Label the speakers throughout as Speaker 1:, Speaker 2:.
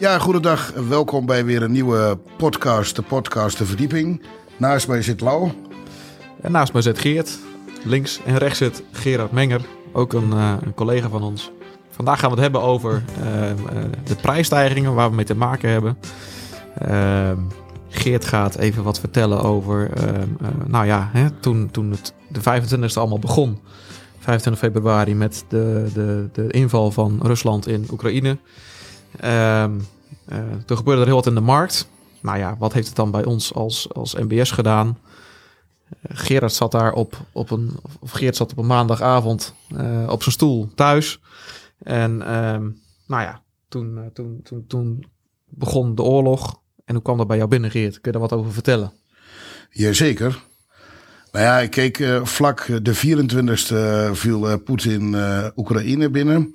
Speaker 1: Ja, goedendag. Welkom bij weer een nieuwe podcast, de podcast De Verdieping. Naast mij zit Lau.
Speaker 2: En naast mij zit Geert. Links en rechts zit Gerard Menger, ook een, uh, een collega van ons. Vandaag gaan we het hebben over uh, uh, de prijsstijgingen waar we mee te maken hebben. Ehm, Geert gaat even wat vertellen over, ehm, nou ja, hè, toen, toen het de 25e allemaal begon. 25 februari met de, de, de inval van Rusland in Oekraïne. Um, toen gebeurde er heel wat in de markt. Nou ja, wat heeft het dan bij ons als, als MBS gedaan? Uh, Gerard zat daar op, op een, of Geert zat op een maandagavond uh, op zijn stoel thuis. En um, nou ja, toen, toen, toen, toen begon de oorlog. En hoe kwam dat bij jou binnen, Geert? Kun je daar wat over vertellen?
Speaker 1: Jazeker. Nou ja, ik keek vlak de 24e viel Poetin Oekraïne binnen.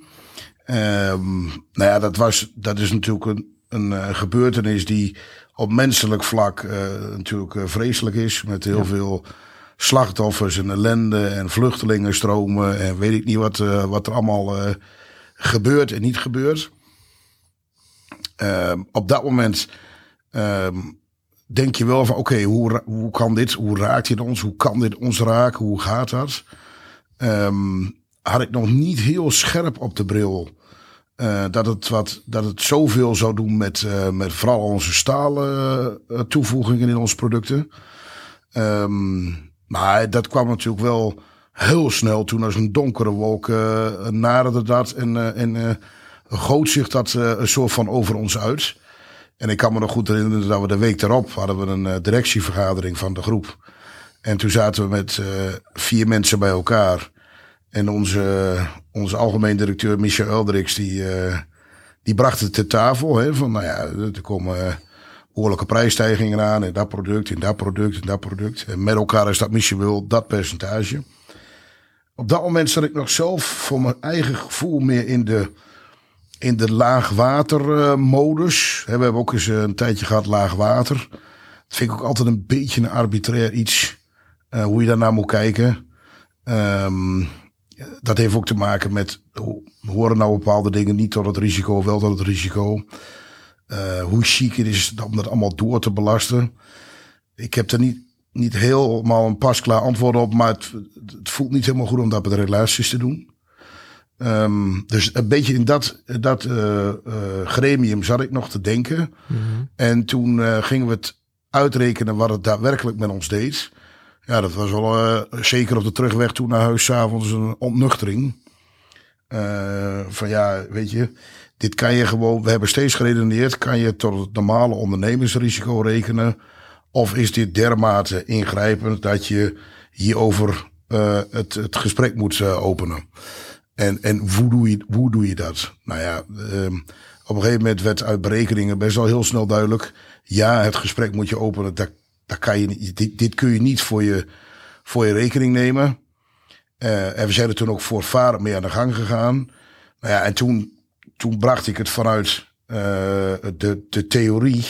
Speaker 1: Um, nou ja, dat, was, dat is natuurlijk een, een gebeurtenis die op menselijk vlak natuurlijk vreselijk is. Met heel ja. veel slachtoffers en ellende en vluchtelingenstromen en weet ik niet wat, wat er allemaal gebeurt en niet gebeurt. Um, op dat moment um, denk je wel van oké, okay, hoe, hoe kan dit, hoe raakt dit ons, hoe kan dit ons raken, hoe gaat dat? Um, had ik nog niet heel scherp op de bril uh, dat, het wat, dat het zoveel zou doen met, uh, met vooral onze stalen uh, toevoegingen in onze producten. Um, maar dat kwam natuurlijk wel heel snel toen als een donkere wolk naderde dat en, en goot zich dat een soort van over ons uit. En ik kan me nog goed herinneren dat we de week daarop hadden we een directievergadering van de groep. En toen zaten we met vier mensen bij elkaar. En onze, onze algemeen directeur Michel Eldrix, die, uh, die bracht het te tafel. Hè, van nou ja, er komen behoorlijke prijsstijgingen aan in dat product, in dat product, in dat product. En met elkaar is dat misschien dat percentage. Op dat moment zat ik nog zelf voor mijn eigen gevoel meer in de in de laagwatermodus. We hebben ook eens een tijdje gehad laagwater. Dat vind ik ook altijd een beetje een arbitrair iets. Hoe je daarnaar moet kijken. Um, dat heeft ook te maken met horen nou bepaalde dingen niet tot het risico, wel tot het risico. Uh, hoe chic het is om dat allemaal door te belasten. Ik heb er niet, niet helemaal een pasklaar antwoord op, maar het, het voelt niet helemaal goed om dat met relaties te doen. Um, dus een beetje in dat, dat uh, uh, gremium zat ik nog te denken. Mm -hmm. En toen gingen we het uitrekenen wat het daadwerkelijk met ons deed. Ja, dat was wel zeker op de terugweg toen naar huis s'avonds een ontnuchtering. van ja, weet je, dit kan je gewoon, we hebben steeds geredeneerd, kan je tot het normale ondernemersrisico rekenen? Of is dit dermate ingrijpend dat je hierover het, het gesprek moet openen? En, en hoe, doe je, hoe doe je dat? Nou ja, um, op een gegeven moment werd uit berekeningen best wel heel snel duidelijk. Ja, het gesprek moet je openen. Dat, dat kan je dit, dit kun je niet voor je, voor je rekening nemen. Uh, en we zijn er toen ook voortvarend mee aan de gang gegaan. Nou ja, en toen, toen bracht ik het vanuit uh, de, de theorie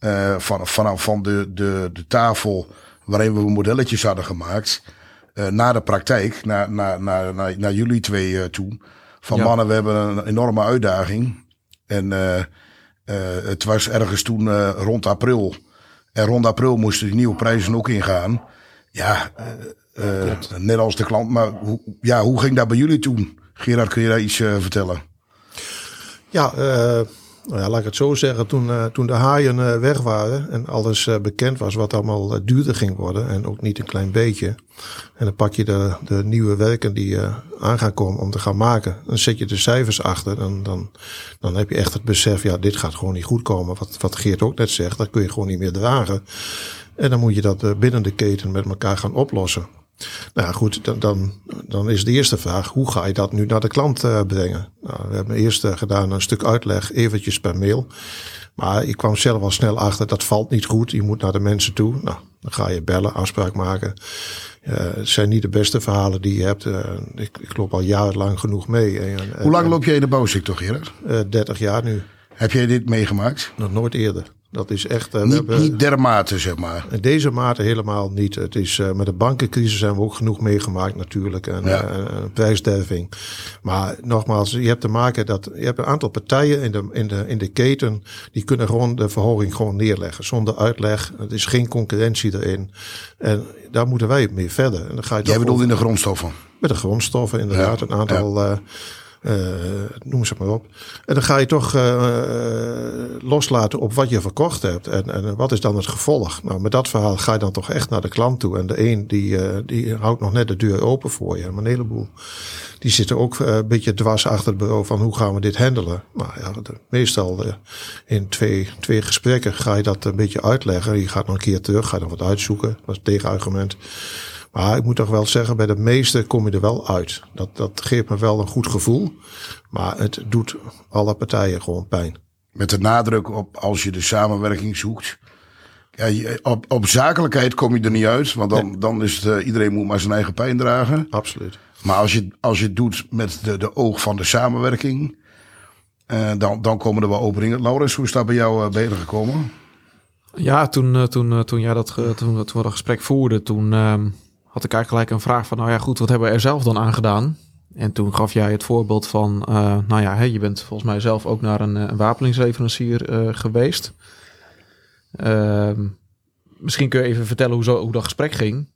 Speaker 1: uh, van, vanaf van de, de, de tafel waarin we modelletjes hadden gemaakt naar de praktijk, naar, naar, naar, naar, naar jullie twee toe. Van ja. mannen, we hebben een enorme uitdaging. En het was ergens toen rond april. En rond april moesten die nieuwe prijzen ook ingaan. Ja, net als de klant. Maar hoe, ja, hoe ging dat bij jullie toen? Gerard, kun je daar iets vertellen?
Speaker 3: Ja, nou ja, laat ik het zo zeggen, toen, uh, toen de haaien uh, weg waren en alles uh, bekend was wat allemaal duurder ging worden en ook niet een klein beetje. En dan pak je de, de nieuwe werken die aan gaan komen om te gaan maken. Dan zet je de cijfers achter en dan, dan heb je echt het besef, ja, dit gaat gewoon niet goed komen. Wat, wat Geert ook net zegt, dat kun je gewoon niet meer dragen. En dan moet je dat binnen de keten met elkaar gaan oplossen. Nou goed, dan, dan, dan is de eerste vraag, hoe ga je dat nu naar de klant uh, brengen? Nou, we hebben eerst uh, gedaan een stuk uitleg, eventjes per mail. Maar ik kwam zelf al snel achter, dat valt niet goed. Je moet naar de mensen toe. Nou, dan ga je bellen, afspraak maken. Uh, het zijn niet de beste verhalen die je hebt. ik, ik loop al jarenlang genoeg mee.
Speaker 1: Hoe lang loop jij in de bouwsector, Gerard?
Speaker 3: 30 jaar nu.
Speaker 1: Heb jij dit meegemaakt?
Speaker 3: Nog nooit eerder. Dat is echt... eh,
Speaker 1: Niet, dermate, zeg maar.
Speaker 3: in deze mate helemaal niet. Het is, eh, met de bankencrisis hebben we ook genoeg meegemaakt natuurlijk. En,
Speaker 1: Ja.
Speaker 3: eh, prijsderving. Maar nogmaals, je hebt te maken dat je hebt een aantal partijen in de, in, de, in de keten. Die kunnen gewoon de verhoging gewoon neerleggen. Zonder uitleg. Het is geen concurrentie erin. En daar moeten wij mee verder. En dan ga je
Speaker 1: Jij bedoelt in de grondstoffen.
Speaker 3: met de grondstoffen, inderdaad.
Speaker 1: Ja,
Speaker 3: Een aantal, noem ze maar op. En dan ga je toch eh, loslaten op wat je verkocht hebt. En, en wat is dan het gevolg? Nou, met dat verhaal ga je dan toch echt naar de klant toe. En de een die, eh, die houdt nog net de deur open voor je. Maar een heleboel. Die zitten ook eh, een beetje dwars achter het bureau van hoe gaan we dit handelen. Nou ja, meestal eh, in twee, twee gesprekken ga je dat een beetje uitleggen. Je gaat nog een keer terug, ga nog wat uitzoeken. Dat is het tegenargument. Maar ik moet toch wel zeggen, bij de meeste kom je er wel uit. Dat, dat geeft me wel een goed gevoel. Maar het doet alle partijen gewoon pijn.
Speaker 1: Met de nadruk op als je de samenwerking zoekt. Ja, op, op zakelijkheid kom je er niet uit. Want dan, dan is het eh, iedereen moet maar zijn eigen pijn dragen.
Speaker 3: Absoluut.
Speaker 1: Maar als je, als je het doet met de, de oog van de samenwerking. eh, dan, dan komen er wel openingen. Laurens, hoe is dat bij jou eh beter gekomen?
Speaker 2: Ja, toen, toen, toen, jij dat, ge- toen, toen we dat gesprek voerden, toen ehm, had ik eigenlijk gelijk een vraag van, nou ja goed, wat hebben we er zelf dan aan gedaan? En toen gaf jij het voorbeeld van, eh, nou ja, hè, je bent volgens mij zelf ook naar een, eh, een wapeningsleverancier eh, geweest. Ehm, misschien kun je even vertellen hoe, zo, hoe dat gesprek ging.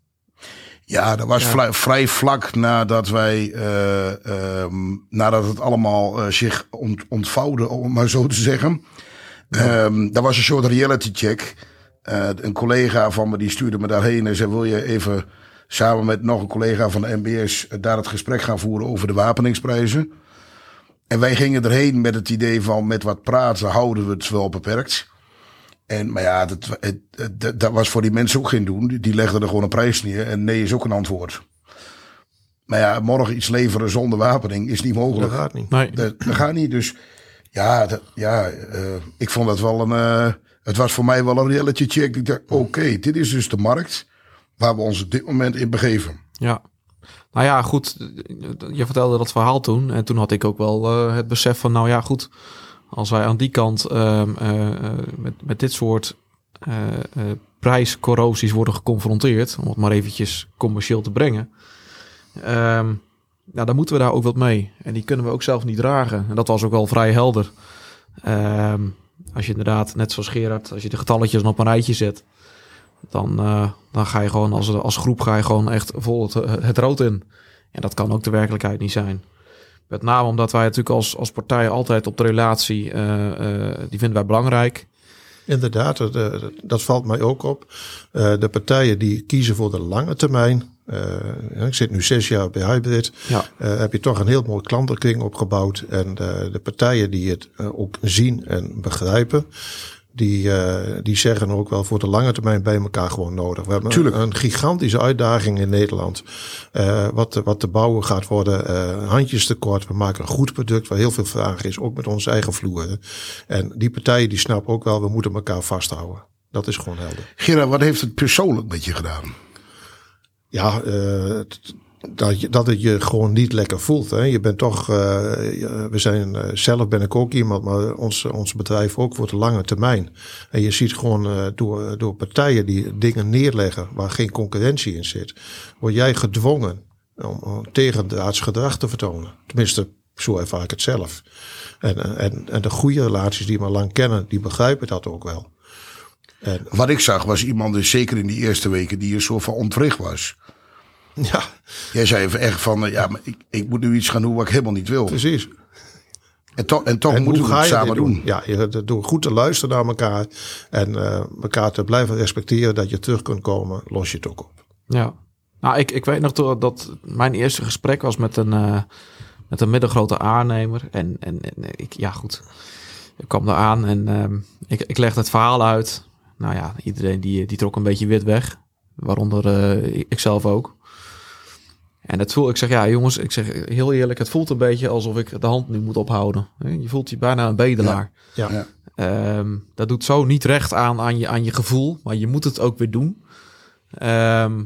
Speaker 1: Ja, dat was
Speaker 2: Ja.
Speaker 1: vla- vrij vlak nadat wij, eh, ehm, nadat het allemaal zich ont, ontvouwde, om maar zo te zeggen. Ehm dat was een soort reality check. Een collega van me die stuurde me daarheen en zei: Wil je even samen met nog een collega van de MBS daar het gesprek gaan voeren over de wapeningsprijzen? En wij gingen erheen met het idee van: met wat praten houden we het wel beperkt. En, maar ja, dat, het, het- dat, dat was voor die mensen ook geen doen. Die, legden er gewoon een prijs neer. En nee is ook een antwoord. Maar ja, morgen iets leveren zonder wapening is niet
Speaker 3: Dat
Speaker 1: mogelijk.
Speaker 3: gaat niet.
Speaker 2: Nee,
Speaker 1: Dat, dat gaat niet. Dus ja, dat, ja eh, ik vond dat wel een. eh, het was voor mij wel een reality check. Ik dacht, oké, dit is dus de markt waar we ons op dit moment in begeven.
Speaker 2: Ja. Nou ja, goed. Je vertelde dat verhaal toen. En toen had ik ook wel eh, het besef van, nou ja, goed. Als wij aan die kant ehm, eh, eh, met, met dit soort prijscorrosies worden geconfronteerd, om het maar eventjes commercieel te brengen. nou, dan moeten we daar ook wat mee. En die kunnen we ook zelf niet dragen. En dat was ook wel vrij helder. Ehm, als je inderdaad, net zoals Gerard, als je de getalletjes op een rijtje zet, dan, eh, dan ga je gewoon als, als groep ga je gewoon echt vol het, het rood in. En dat kan ook de werkelijkheid niet zijn. Met name omdat wij natuurlijk als, als partij altijd op de relatie, eh, eh, die vinden wij belangrijk.
Speaker 3: Inderdaad, dat, dat valt mij ook op. De partijen die kiezen voor de lange termijn. ik zit nu zes jaar bij Hybrid.
Speaker 2: Ja,
Speaker 3: heb je toch een heel mooi klantenkring opgebouwd. En de partijen die het ook zien en begrijpen, die, eh, die zeggen ook wel voor de lange termijn bij elkaar gewoon nodig. We hebben een, een gigantische uitdaging in Nederland. eh, wat, wat te bouwen gaat worden, eh, handjes tekort. We maken een goed product waar heel veel vraag is, ook met onze eigen vloeren. En die partijen die snappen ook wel, we moeten elkaar vasthouden. Dat is gewoon helder.
Speaker 1: Gerard, wat heeft het persoonlijk met je gedaan?
Speaker 3: Ja, eh, t- dat, je, dat het je gewoon niet lekker voelt. Hè. Je bent toch, eh, we zijn, eh, zelf ben ik ook iemand, maar ons, ons bedrijf ook voor de lange termijn. En je ziet gewoon eh, door, door partijen die dingen neerleggen waar geen concurrentie in zit, word jij gedwongen om, tegendraads gedrag te vertonen. Tenminste, zo ervaar ik het zelf. En, en, en de goede relaties die me lang kennen, die begrijpen dat ook wel. En
Speaker 1: Wat ik zag was iemand, zeker in die eerste weken, die een soort van ontwricht was.
Speaker 3: Ja,
Speaker 1: Jij zei even echt van, eh, ja, maar ik, ik moet nu iets gaan doen wat ik helemaal niet wil.
Speaker 3: precies.
Speaker 1: En toch, en toch
Speaker 3: En
Speaker 1: moeten we het
Speaker 3: je
Speaker 1: samen doen.
Speaker 3: Ja, je, door goed te luisteren naar elkaar en eh, elkaar te blijven respecteren dat je terug kunt komen, los je het ook op.
Speaker 2: ja. Nou, ik, ik weet nog dat, dat mijn eerste gesprek was met een, eh, met een middelgrote aannemer. En, en, en ik, ja goed, ik kwam daar aan en ehm, ik, ik legde het verhaal uit. Nou ja, iedereen die, die trok een beetje wit weg. Waaronder eh, ik zelf ook. En het voel, ik zeg, ja jongens, ik zeg heel eerlijk, het voelt een beetje alsof ik de hand nu moet ophouden. Je voelt je bijna een bedelaar.
Speaker 3: Ja,
Speaker 1: Ja.
Speaker 2: Ehm, dat doet zo niet recht aan, aan, je, aan je gevoel, maar je moet het ook weer doen. Ehm,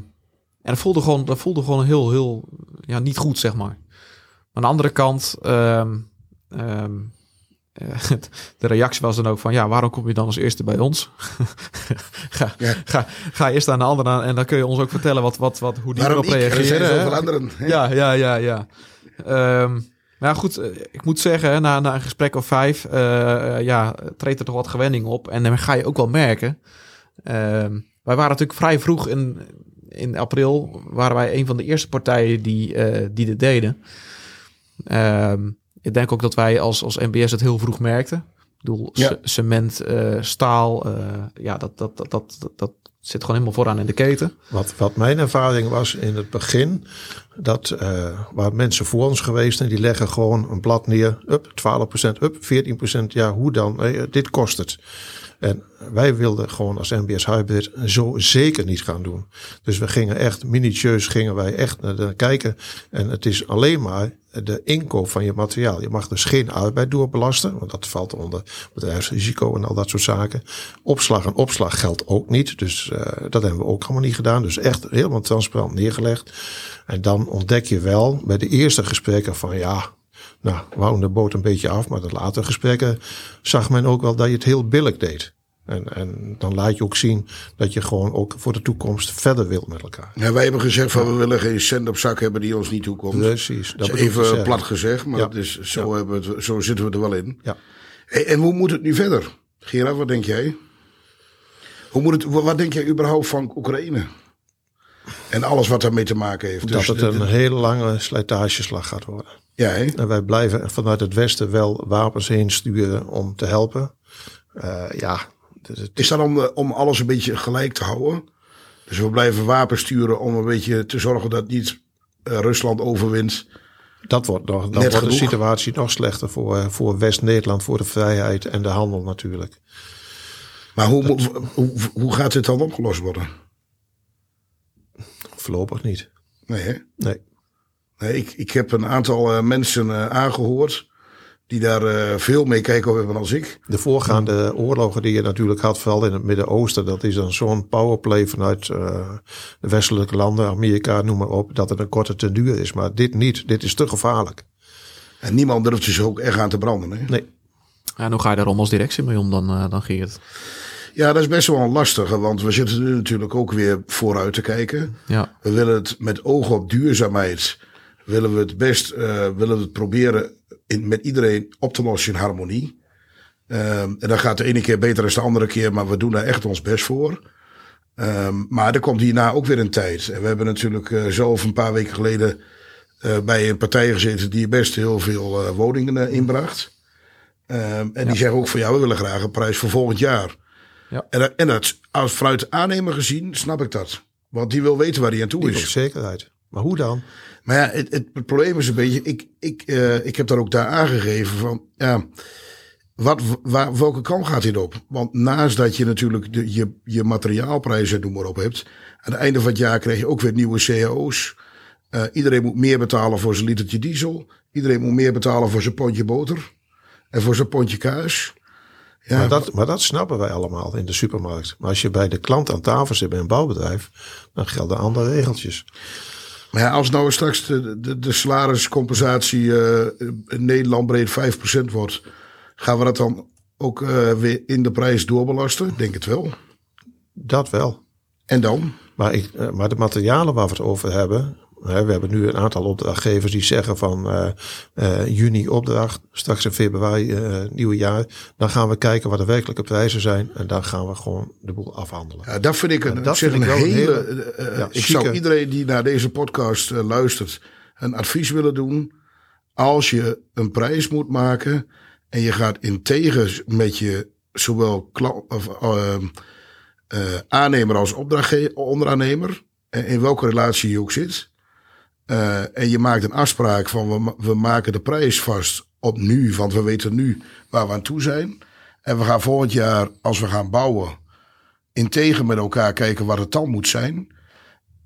Speaker 2: en dat voelde gewoon, dat voelde gewoon heel, heel ja, niet goed, zeg maar. Maar aan de andere kant, ehm, ehm, eh, de reactie was dan ook van, ja, waarom kom je dan als eerste bij ons? ga,
Speaker 1: Ja.
Speaker 2: ga, ga eerst aan de ander aan en dan kun je ons ook vertellen wat, wat, wat, hoe die erop?
Speaker 1: Er
Speaker 2: reageren.
Speaker 1: anderen. hè?
Speaker 2: Ja, ja, ja, ja. Ehm, maar ja, goed, eh, ik moet zeggen, na, na een gesprek of vijf, eh, eh, ja, treedt er toch wat gewenning op. En dan ga je ook wel merken. ehm, wij waren natuurlijk vrij vroeg in, in april, waren wij een van de eerste partijen die, eh, die dit deden. Ehm, ik denk ook dat wij als, als NBS het heel vroeg merkten. Ik bedoel,
Speaker 1: Ja.
Speaker 2: cement, eh, staal, eh, ja, dat, dat, dat, dat, dat, dat zit gewoon helemaal vooraan in de keten.
Speaker 3: Wat, wat mijn ervaring was in het begin, dat uh, waren mensen voor ons geweest en die leggen gewoon een blad neer, up 12%, up 14%, ja hoe dan, Eh, dit kost het. En wij wilden gewoon als NBS Hybrid zo zeker niet gaan doen. Dus we gingen echt minutieus gingen wij echt naar kijken. En het is alleen maar de inkoop van je materiaal. Je mag dus geen arbeid doorbelasten, want dat valt onder bedrijfsrisico en al dat soort zaken. Opslag en opslag geldt ook niet, dus uh, dat hebben we ook allemaal niet gedaan. Dus echt helemaal transparant neergelegd. En dan ontdek je wel bij de eerste gesprekken van ja, nou, we houden de boot een beetje af, maar de latere gesprekken zag men ook wel dat je het heel billig deed. En, en dan laat je ook zien dat je gewoon ook voor de toekomst verder wilt met elkaar.
Speaker 1: Ja, wij hebben gezegd van we willen geen cent op zak hebben die ons niet toekomt.
Speaker 3: Precies.
Speaker 1: Dat
Speaker 3: Dat
Speaker 1: is even plat gezegd, maar
Speaker 3: Ja.
Speaker 1: dat is, zo, hebben we het, zo zitten we er wel in.
Speaker 3: Ja.
Speaker 1: Hey, en hoe moet het nu verder? Gerard, wat denk jij? Hoe moet het, wat denk jij überhaupt van Oekraïne? En alles wat daarmee te maken heeft.
Speaker 3: Dat
Speaker 1: Dus
Speaker 3: het een
Speaker 1: de-
Speaker 3: hele lange slijtageslag gaat worden.
Speaker 1: Ja?
Speaker 3: En wij blijven vanuit het Westen wel wapens heen sturen om te helpen. Eh, ja, dus het-
Speaker 1: Is dat om, eh, om alles een beetje gelijk te houden? Dus we blijven wapens sturen om een beetje te zorgen dat niet eh, Rusland overwint.
Speaker 3: dat wordt nog, dan
Speaker 1: Net
Speaker 3: wordt de situatie nog slechter voor, voor West-Nederland, voor de vrijheid en de handel natuurlijk.
Speaker 1: Maar hoe, hoe, hoe gaat dit dan opgelost worden?
Speaker 3: Voorlopig niet.
Speaker 1: Nee, hè?
Speaker 3: Nee.
Speaker 1: Nee, ik, ik heb een aantal eh, mensen eh, aangehoord die daar eh, veel mee kijken hebben als ik.
Speaker 3: De voorgaande oorlogen die je natuurlijk had, vooral in het Midden-Oosten, dat is dan zo'n powerplay vanuit eh, de westelijke landen, Amerika, noem maar op, dat het een korte ten duur is. Maar dit niet. Dit is te gevaarlijk.
Speaker 1: En niemand durft zich ook echt aan te branden. Hè?
Speaker 3: Nee.
Speaker 2: En hoe ga je daar om als directie mee om dan, eh, dan Geert?
Speaker 1: Ja, dat is best wel een lastige, want we zitten nu natuurlijk ook weer vooruit te kijken.
Speaker 2: Ja,
Speaker 1: We willen het met oog op duurzaamheid, willen we het best, eh, willen we het proberen in, met iedereen op te lossen in harmonie. Ehm, en dat gaat de ene keer beter dan de andere keer, maar we doen daar echt ons best voor. Ehm, maar er komt hierna ook weer een tijd. En we hebben natuurlijk eh, zelf een paar weken geleden eh, bij een partij gezeten die best heel veel woningen inbracht. Ehm, en die zeggen ook van ja, we willen graag een prijs voor volgend jaar.
Speaker 2: Ja.
Speaker 1: En, en dat, als vanuit de aannemer gezien, snap ik dat. Want die wil weten waar hij aan toe
Speaker 3: Die
Speaker 1: is.
Speaker 3: zekerheid. Maar hoe dan?
Speaker 1: Maar ja, het, het, het probleem is een beetje, ik, ik, eh, ik heb daar ook daar aangegeven van, ja, wat, waar, welke kant gaat dit op? Want naast dat je natuurlijk de, je, je materiaalprijzen, noem maar op, hebt, aan het einde van het jaar krijg je ook weer nieuwe cao's. Eh, iedereen moet meer betalen voor zijn litertje diesel. Iedereen moet meer betalen voor zijn pondje boter. En voor zijn pondje kaas. Ja,
Speaker 3: Maar, dat, maar dat snappen wij allemaal in de supermarkt. Maar als je bij de klant aan tafel zit bij een bouwbedrijf, dan gelden andere regeltjes.
Speaker 1: Maar ja, als nou straks de, de, de salariscompensatie eh, in Nederland breed 5% wordt, gaan we dat dan ook eh, weer in de prijs doorbelasten? Ik Denk het wel.
Speaker 3: Dat wel.
Speaker 1: En dan?
Speaker 3: Maar, ik, eh, maar de materialen waar we het over hebben. We hebben nu een aantal opdrachtgevers die zeggen van eh, eh, juni opdracht, straks in februari eh, nieuwe jaar. Dan gaan we kijken wat de werkelijke prijzen zijn en dan gaan we gewoon de boel afhandelen.
Speaker 1: Ja, dat vind ik een,
Speaker 3: dat vind
Speaker 1: een
Speaker 3: ik wel een
Speaker 1: hele.
Speaker 3: hele, ja,
Speaker 1: ik zou iedereen die naar deze podcast luistert een advies willen doen. Als je een prijs moet maken en je gaat integer met je zowel of, eh, eh, aannemer als opdrachtgever, onderaannemer, in welke relatie je ook zit. Eh, en je maakt een afspraak van we, we maken de prijs vast op nu, want we weten nu waar we aan toe zijn. En we gaan volgend jaar, als we gaan bouwen, integer met elkaar kijken wat het dan moet zijn.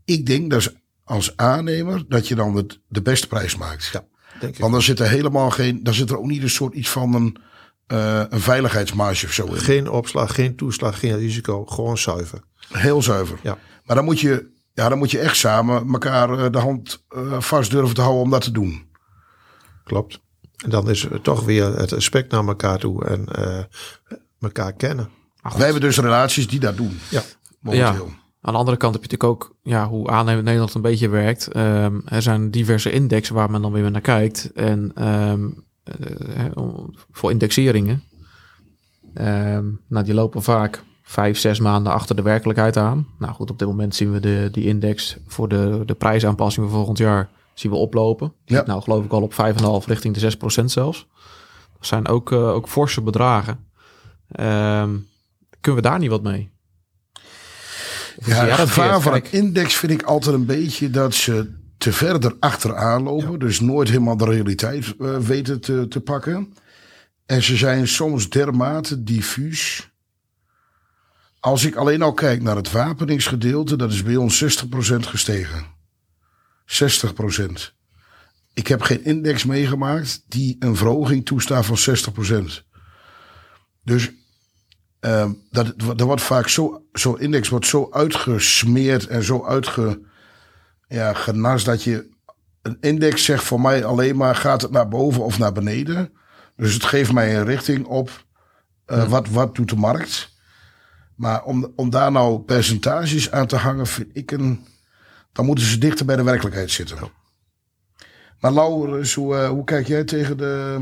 Speaker 1: Ik denk dat als aannemer dat je dan het, de beste prijs maakt.
Speaker 3: Ja, denk ik.
Speaker 1: Want dan zit er helemaal geen, dan zit er ook niet een soort iets van een, eh, een veiligheidsmarge of zo in.
Speaker 3: Geen opslag, geen toeslag, geen risico, gewoon zuiver.
Speaker 1: Heel zuiver.
Speaker 3: Ja.
Speaker 1: Maar dan moet je, ja, dan moet je echt samen elkaar eh, de hand eh, vast durven te houden om dat te doen.
Speaker 3: Klopt. En dan is er toch weer het respect naar elkaar toe en eh, elkaar kennen.
Speaker 1: Wij hebben dus relaties die dat doen.
Speaker 3: Ja.
Speaker 1: Momenteel.
Speaker 2: Aan de andere kant heb je natuurlijk ook ja, hoe aannemen Nederland een beetje werkt. Ehm, er zijn diverse indexen waar men dan weer naar kijkt. En ehm, eh, voor indexeringen. Ehm, nou, die lopen vaak vijf, zes maanden achter de werkelijkheid aan. Nou goed, op dit moment zien we de, die index voor de, de prijsaanpassingen volgend jaar zien we oplopen. Die
Speaker 1: Ja.
Speaker 2: Nou, geloof ik al op 5,5 richting de 6% zelfs. Dat zijn ook, eh, ook forse bedragen. Ehm, kunnen we daar niet wat mee?
Speaker 1: Ja, het gevaar van een index vind ik altijd een beetje dat ze te verder achteraan lopen. Dus nooit helemaal de realiteit eh, weten te, te pakken. En ze zijn soms dermate diffuus. Als ik alleen al kijk naar het wapeningsgedeelte, dat is bij ons 60% gestegen. 60%. Ik heb geen index meegemaakt die een verhoging toestaat van 60%. Dus Ehm, dat, dat wordt vaak zo, zo'n index wordt zo uitgesmeerd en zo uitge, ja, genast dat je een index zegt voor mij alleen maar gaat het naar boven of naar beneden. Dus het geeft mij een richting op eh, wat, wat doet de markt. Maar om, om daar nou percentages aan te hangen, vind ik een. Dan moeten ze dichter bij de werkelijkheid zitten. Maar Laurens, hoe, eh, hoe kijk jij tegen de.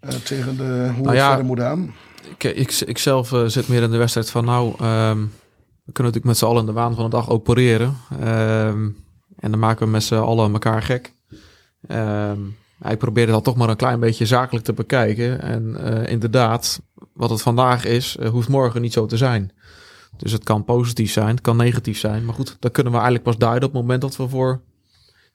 Speaker 1: eh, tegen de hoe
Speaker 2: Nou
Speaker 1: het
Speaker 2: ja,
Speaker 1: verder moet aan?
Speaker 2: ik, ik, ik zelf eh, zit meer in de wedstrijd van nou, ehm, we kunnen natuurlijk met z'n allen in de waan van de dag opereren. Ehm, en dan maken we met z'n allen elkaar gek. Ehm, ik probeerde dat toch maar een klein beetje zakelijk te bekijken. En eh, inderdaad, wat het vandaag is, eh, hoeft morgen niet zo te zijn. Dus het kan positief zijn, het kan negatief zijn. Maar goed, dat kunnen we eigenlijk pas duiden op het moment dat we voor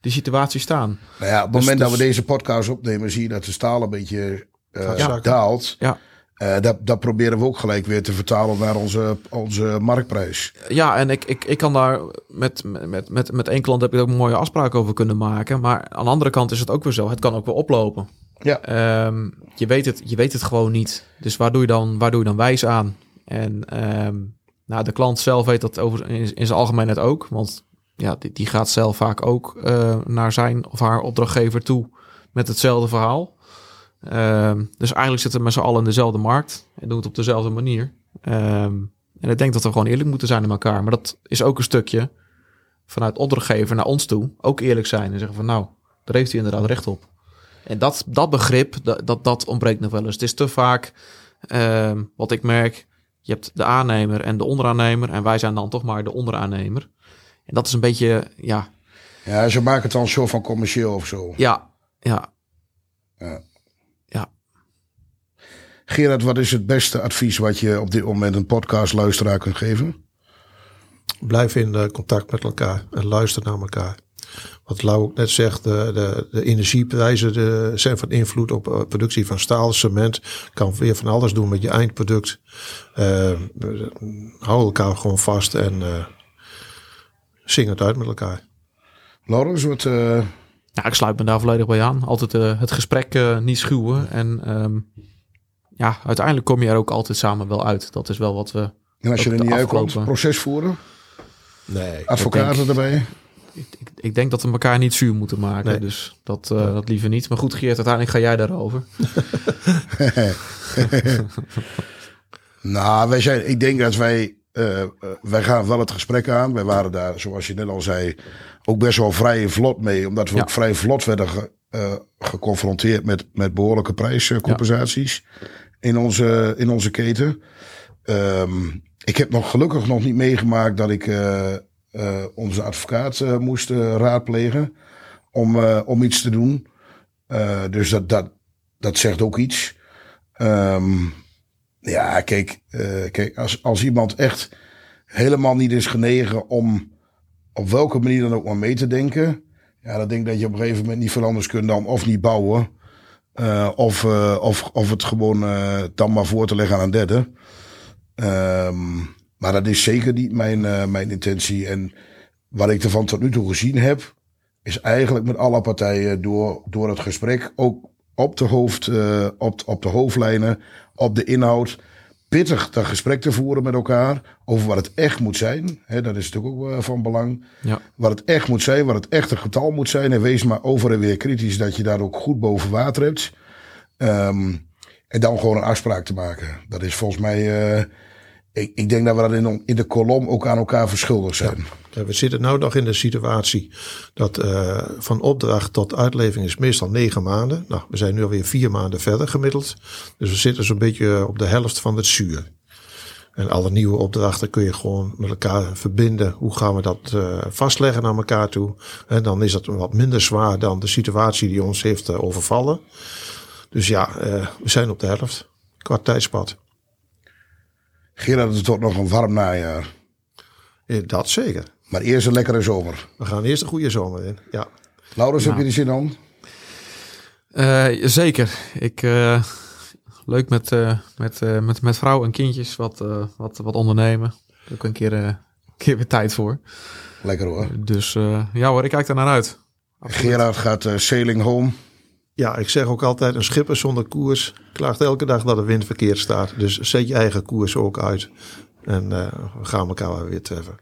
Speaker 2: die situatie staan.
Speaker 1: Nou ja, op het
Speaker 2: Dus-
Speaker 1: moment dat
Speaker 2: dus-
Speaker 1: we deze podcast opnemen, zie je dat de staal een beetje eh,
Speaker 3: zakken.
Speaker 1: daalt.
Speaker 2: Ja.
Speaker 1: Eh, dat, dat proberen we ook gelijk weer te vertalen naar onze, onze marktprijs.
Speaker 2: Ja, en ik, ik, ik kan daar met, met, met, met één klant heb ik ook een mooie afspraak over kunnen maken. Maar aan de andere kant is het ook weer zo. Het kan ook weer oplopen.
Speaker 1: Ja.
Speaker 2: Ehm, je, weet het, je weet het gewoon niet. Dus waar doe je dan, waar doe je dan wijs aan? En ehm, nou, de klant zelf weet dat over, in, in zijn algemeenheid ook. Want ja, die, die gaat zelf vaak ook eh, naar zijn of haar opdrachtgever toe met hetzelfde verhaal. Ehm, dus eigenlijk zitten we met z'n allen in dezelfde markt en doen het op dezelfde manier. Ehm, en ik denk dat we gewoon eerlijk moeten zijn naar elkaar. Maar dat is ook een stukje vanuit opdrachtgever naar ons toe. Ook eerlijk zijn en zeggen van nou, daar heeft hij inderdaad recht op. En dat, dat begrip, dat, dat, dat ontbreekt nog wel eens. Het is te vaak ehm, wat ik merk. Je hebt de aannemer en de onderaannemer. En wij zijn dan toch maar de onderaannemer. En dat is een beetje, ja,
Speaker 1: Ja, ze maken het dan zo van commercieel of zo.
Speaker 2: ja. Ja.
Speaker 1: Ja. Gerard, wat is het beste advies wat je op dit moment een podcastluisteraar kunt geven?
Speaker 3: Blijf in eh, contact met elkaar en luister naar elkaar. Wat Lau ook net zegt, de, de, de energieprijzen de, zijn van invloed op eh, productie van staal, cement. Kan weer van alles doen met je eindproduct. Eh, hou elkaar gewoon vast en eh, zing het uit met elkaar.
Speaker 1: Laurens, wat, eh,
Speaker 2: Ja, ik sluit me daar volledig bij aan. Altijd het gesprek niet schuwen. En ehm, ja, uiteindelijk kom je er ook altijd samen wel uit. Dat is wel wat we...
Speaker 1: en als je er
Speaker 2: de
Speaker 1: niet uitkomt, proces voeren,
Speaker 3: Nee.
Speaker 1: advocaten erbij.
Speaker 2: Ik, ik, ik denk dat we elkaar niet zuur moeten maken.
Speaker 3: Nee.
Speaker 2: Dus dat, eh, dat liever niet. Maar goed, Geert, uiteindelijk ga jij daarover.
Speaker 1: Nou, wij zijn, ik denk dat wij, eh, eh, wij gaan wel het gesprek aan. Wij waren daar, zoals je net al zei, ook best wel vrij vlot mee. Omdat we
Speaker 2: Ja.
Speaker 1: ook vrij vlot werden ge- eh, geconfronteerd met, met behoorlijke prijscompensaties in, onze, in onze keten. Ehm, ik heb nog gelukkig nog niet meegemaakt dat ik eh, eh, onze advocaat eh, moest raadplegen om, om iets te doen. Dus dat, dat, dat zegt ook iets. Ehm, ja, kijk, kijk als, als iemand echt helemaal niet is genegen om op welke manier dan ook maar mee te denken. Ja, dan denk ik dat je op een gegeven moment niet veel anders kunt dan of niet bouwen. Eh, of, eh, of, of het gewoon eh, dan maar voor te leggen aan een derde. Ehm, maar dat is zeker niet mijn, mijn intentie. En wat ik ervan tot nu toe gezien heb, is eigenlijk met alle partijen door, door het gesprek ook op de, hoofd, op, op de hoofdlijnen, op de inhoud, pittig dat gesprek te voeren met elkaar over wat het echt moet zijn. Dat is natuurlijk ook eh, van belang.
Speaker 2: Ja.
Speaker 1: Wat het echt moet zijn, wat het echte getal moet zijn. En wees maar over en weer kritisch dat je daar ook goed boven water hebt. Ehm, en dan gewoon een afspraak te maken. Dat is volgens mij. eh, ik, ik denk dat we dat in, in de kolom ook aan elkaar verschuldigd zijn.
Speaker 3: Ja, we zitten nu nog in de situatie dat eh, van opdracht tot uitlevering is meestal negen maanden. Nou, we zijn nu alweer vier maanden verder gemiddeld. Dus we zitten zo'n beetje op de helft van het zuur. En alle nieuwe opdrachten kun je gewoon met elkaar verbinden. Hoe gaan we dat eh, vastleggen naar elkaar toe? En dan is dat wat minder zwaar dan de situatie die ons heeft eh, overvallen. Dus ja, we zijn op de helft qua tijdspad.
Speaker 1: Gerard, het wordt nog een warm najaar.
Speaker 3: Dat zeker.
Speaker 1: Maar eerst een lekkere zomer.
Speaker 3: We gaan eerst een goede zomer in. Ja.
Speaker 1: Laurens, heb je er zin aan?
Speaker 2: Eh, zeker. Ik, eh, leuk met, eh, met, eh, met, met vrouw en kindjes wat, eh, wat, wat ondernemen. Ook een keer, eh, een keer weer tijd voor.
Speaker 1: Lekker hoor.
Speaker 2: Dus eh, ja hoor, ik kijk er naar uit.
Speaker 1: Gerard gaat eh, sailing home.
Speaker 3: Ja, ik zeg ook altijd, een schipper zonder koers klaagt elke dag dat de wind verkeerd staat. Dus zet je eigen koers ook uit. En eh, we gaan elkaar wel weer treffen.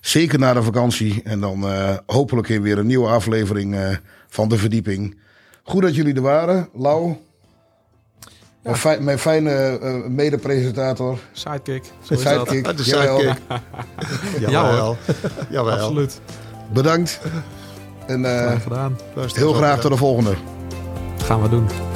Speaker 1: Zeker na de vakantie. En dan eh, hopelijk in weer een nieuwe aflevering eh, van De Verdieping. Goed dat jullie er waren. Lau. Mijn, fijn- mijn fijne eh, mede-presentator.
Speaker 2: Sidekick. Dat.
Speaker 1: Sidekick.
Speaker 3: De
Speaker 1: Jawel.
Speaker 3: sidekick. Jawel. Jawel.
Speaker 2: Absoluut.
Speaker 1: Bedankt. En eh,
Speaker 2: Graag gedaan.
Speaker 3: Luister
Speaker 1: heel graag tot de volgende.
Speaker 2: Gaan we doen.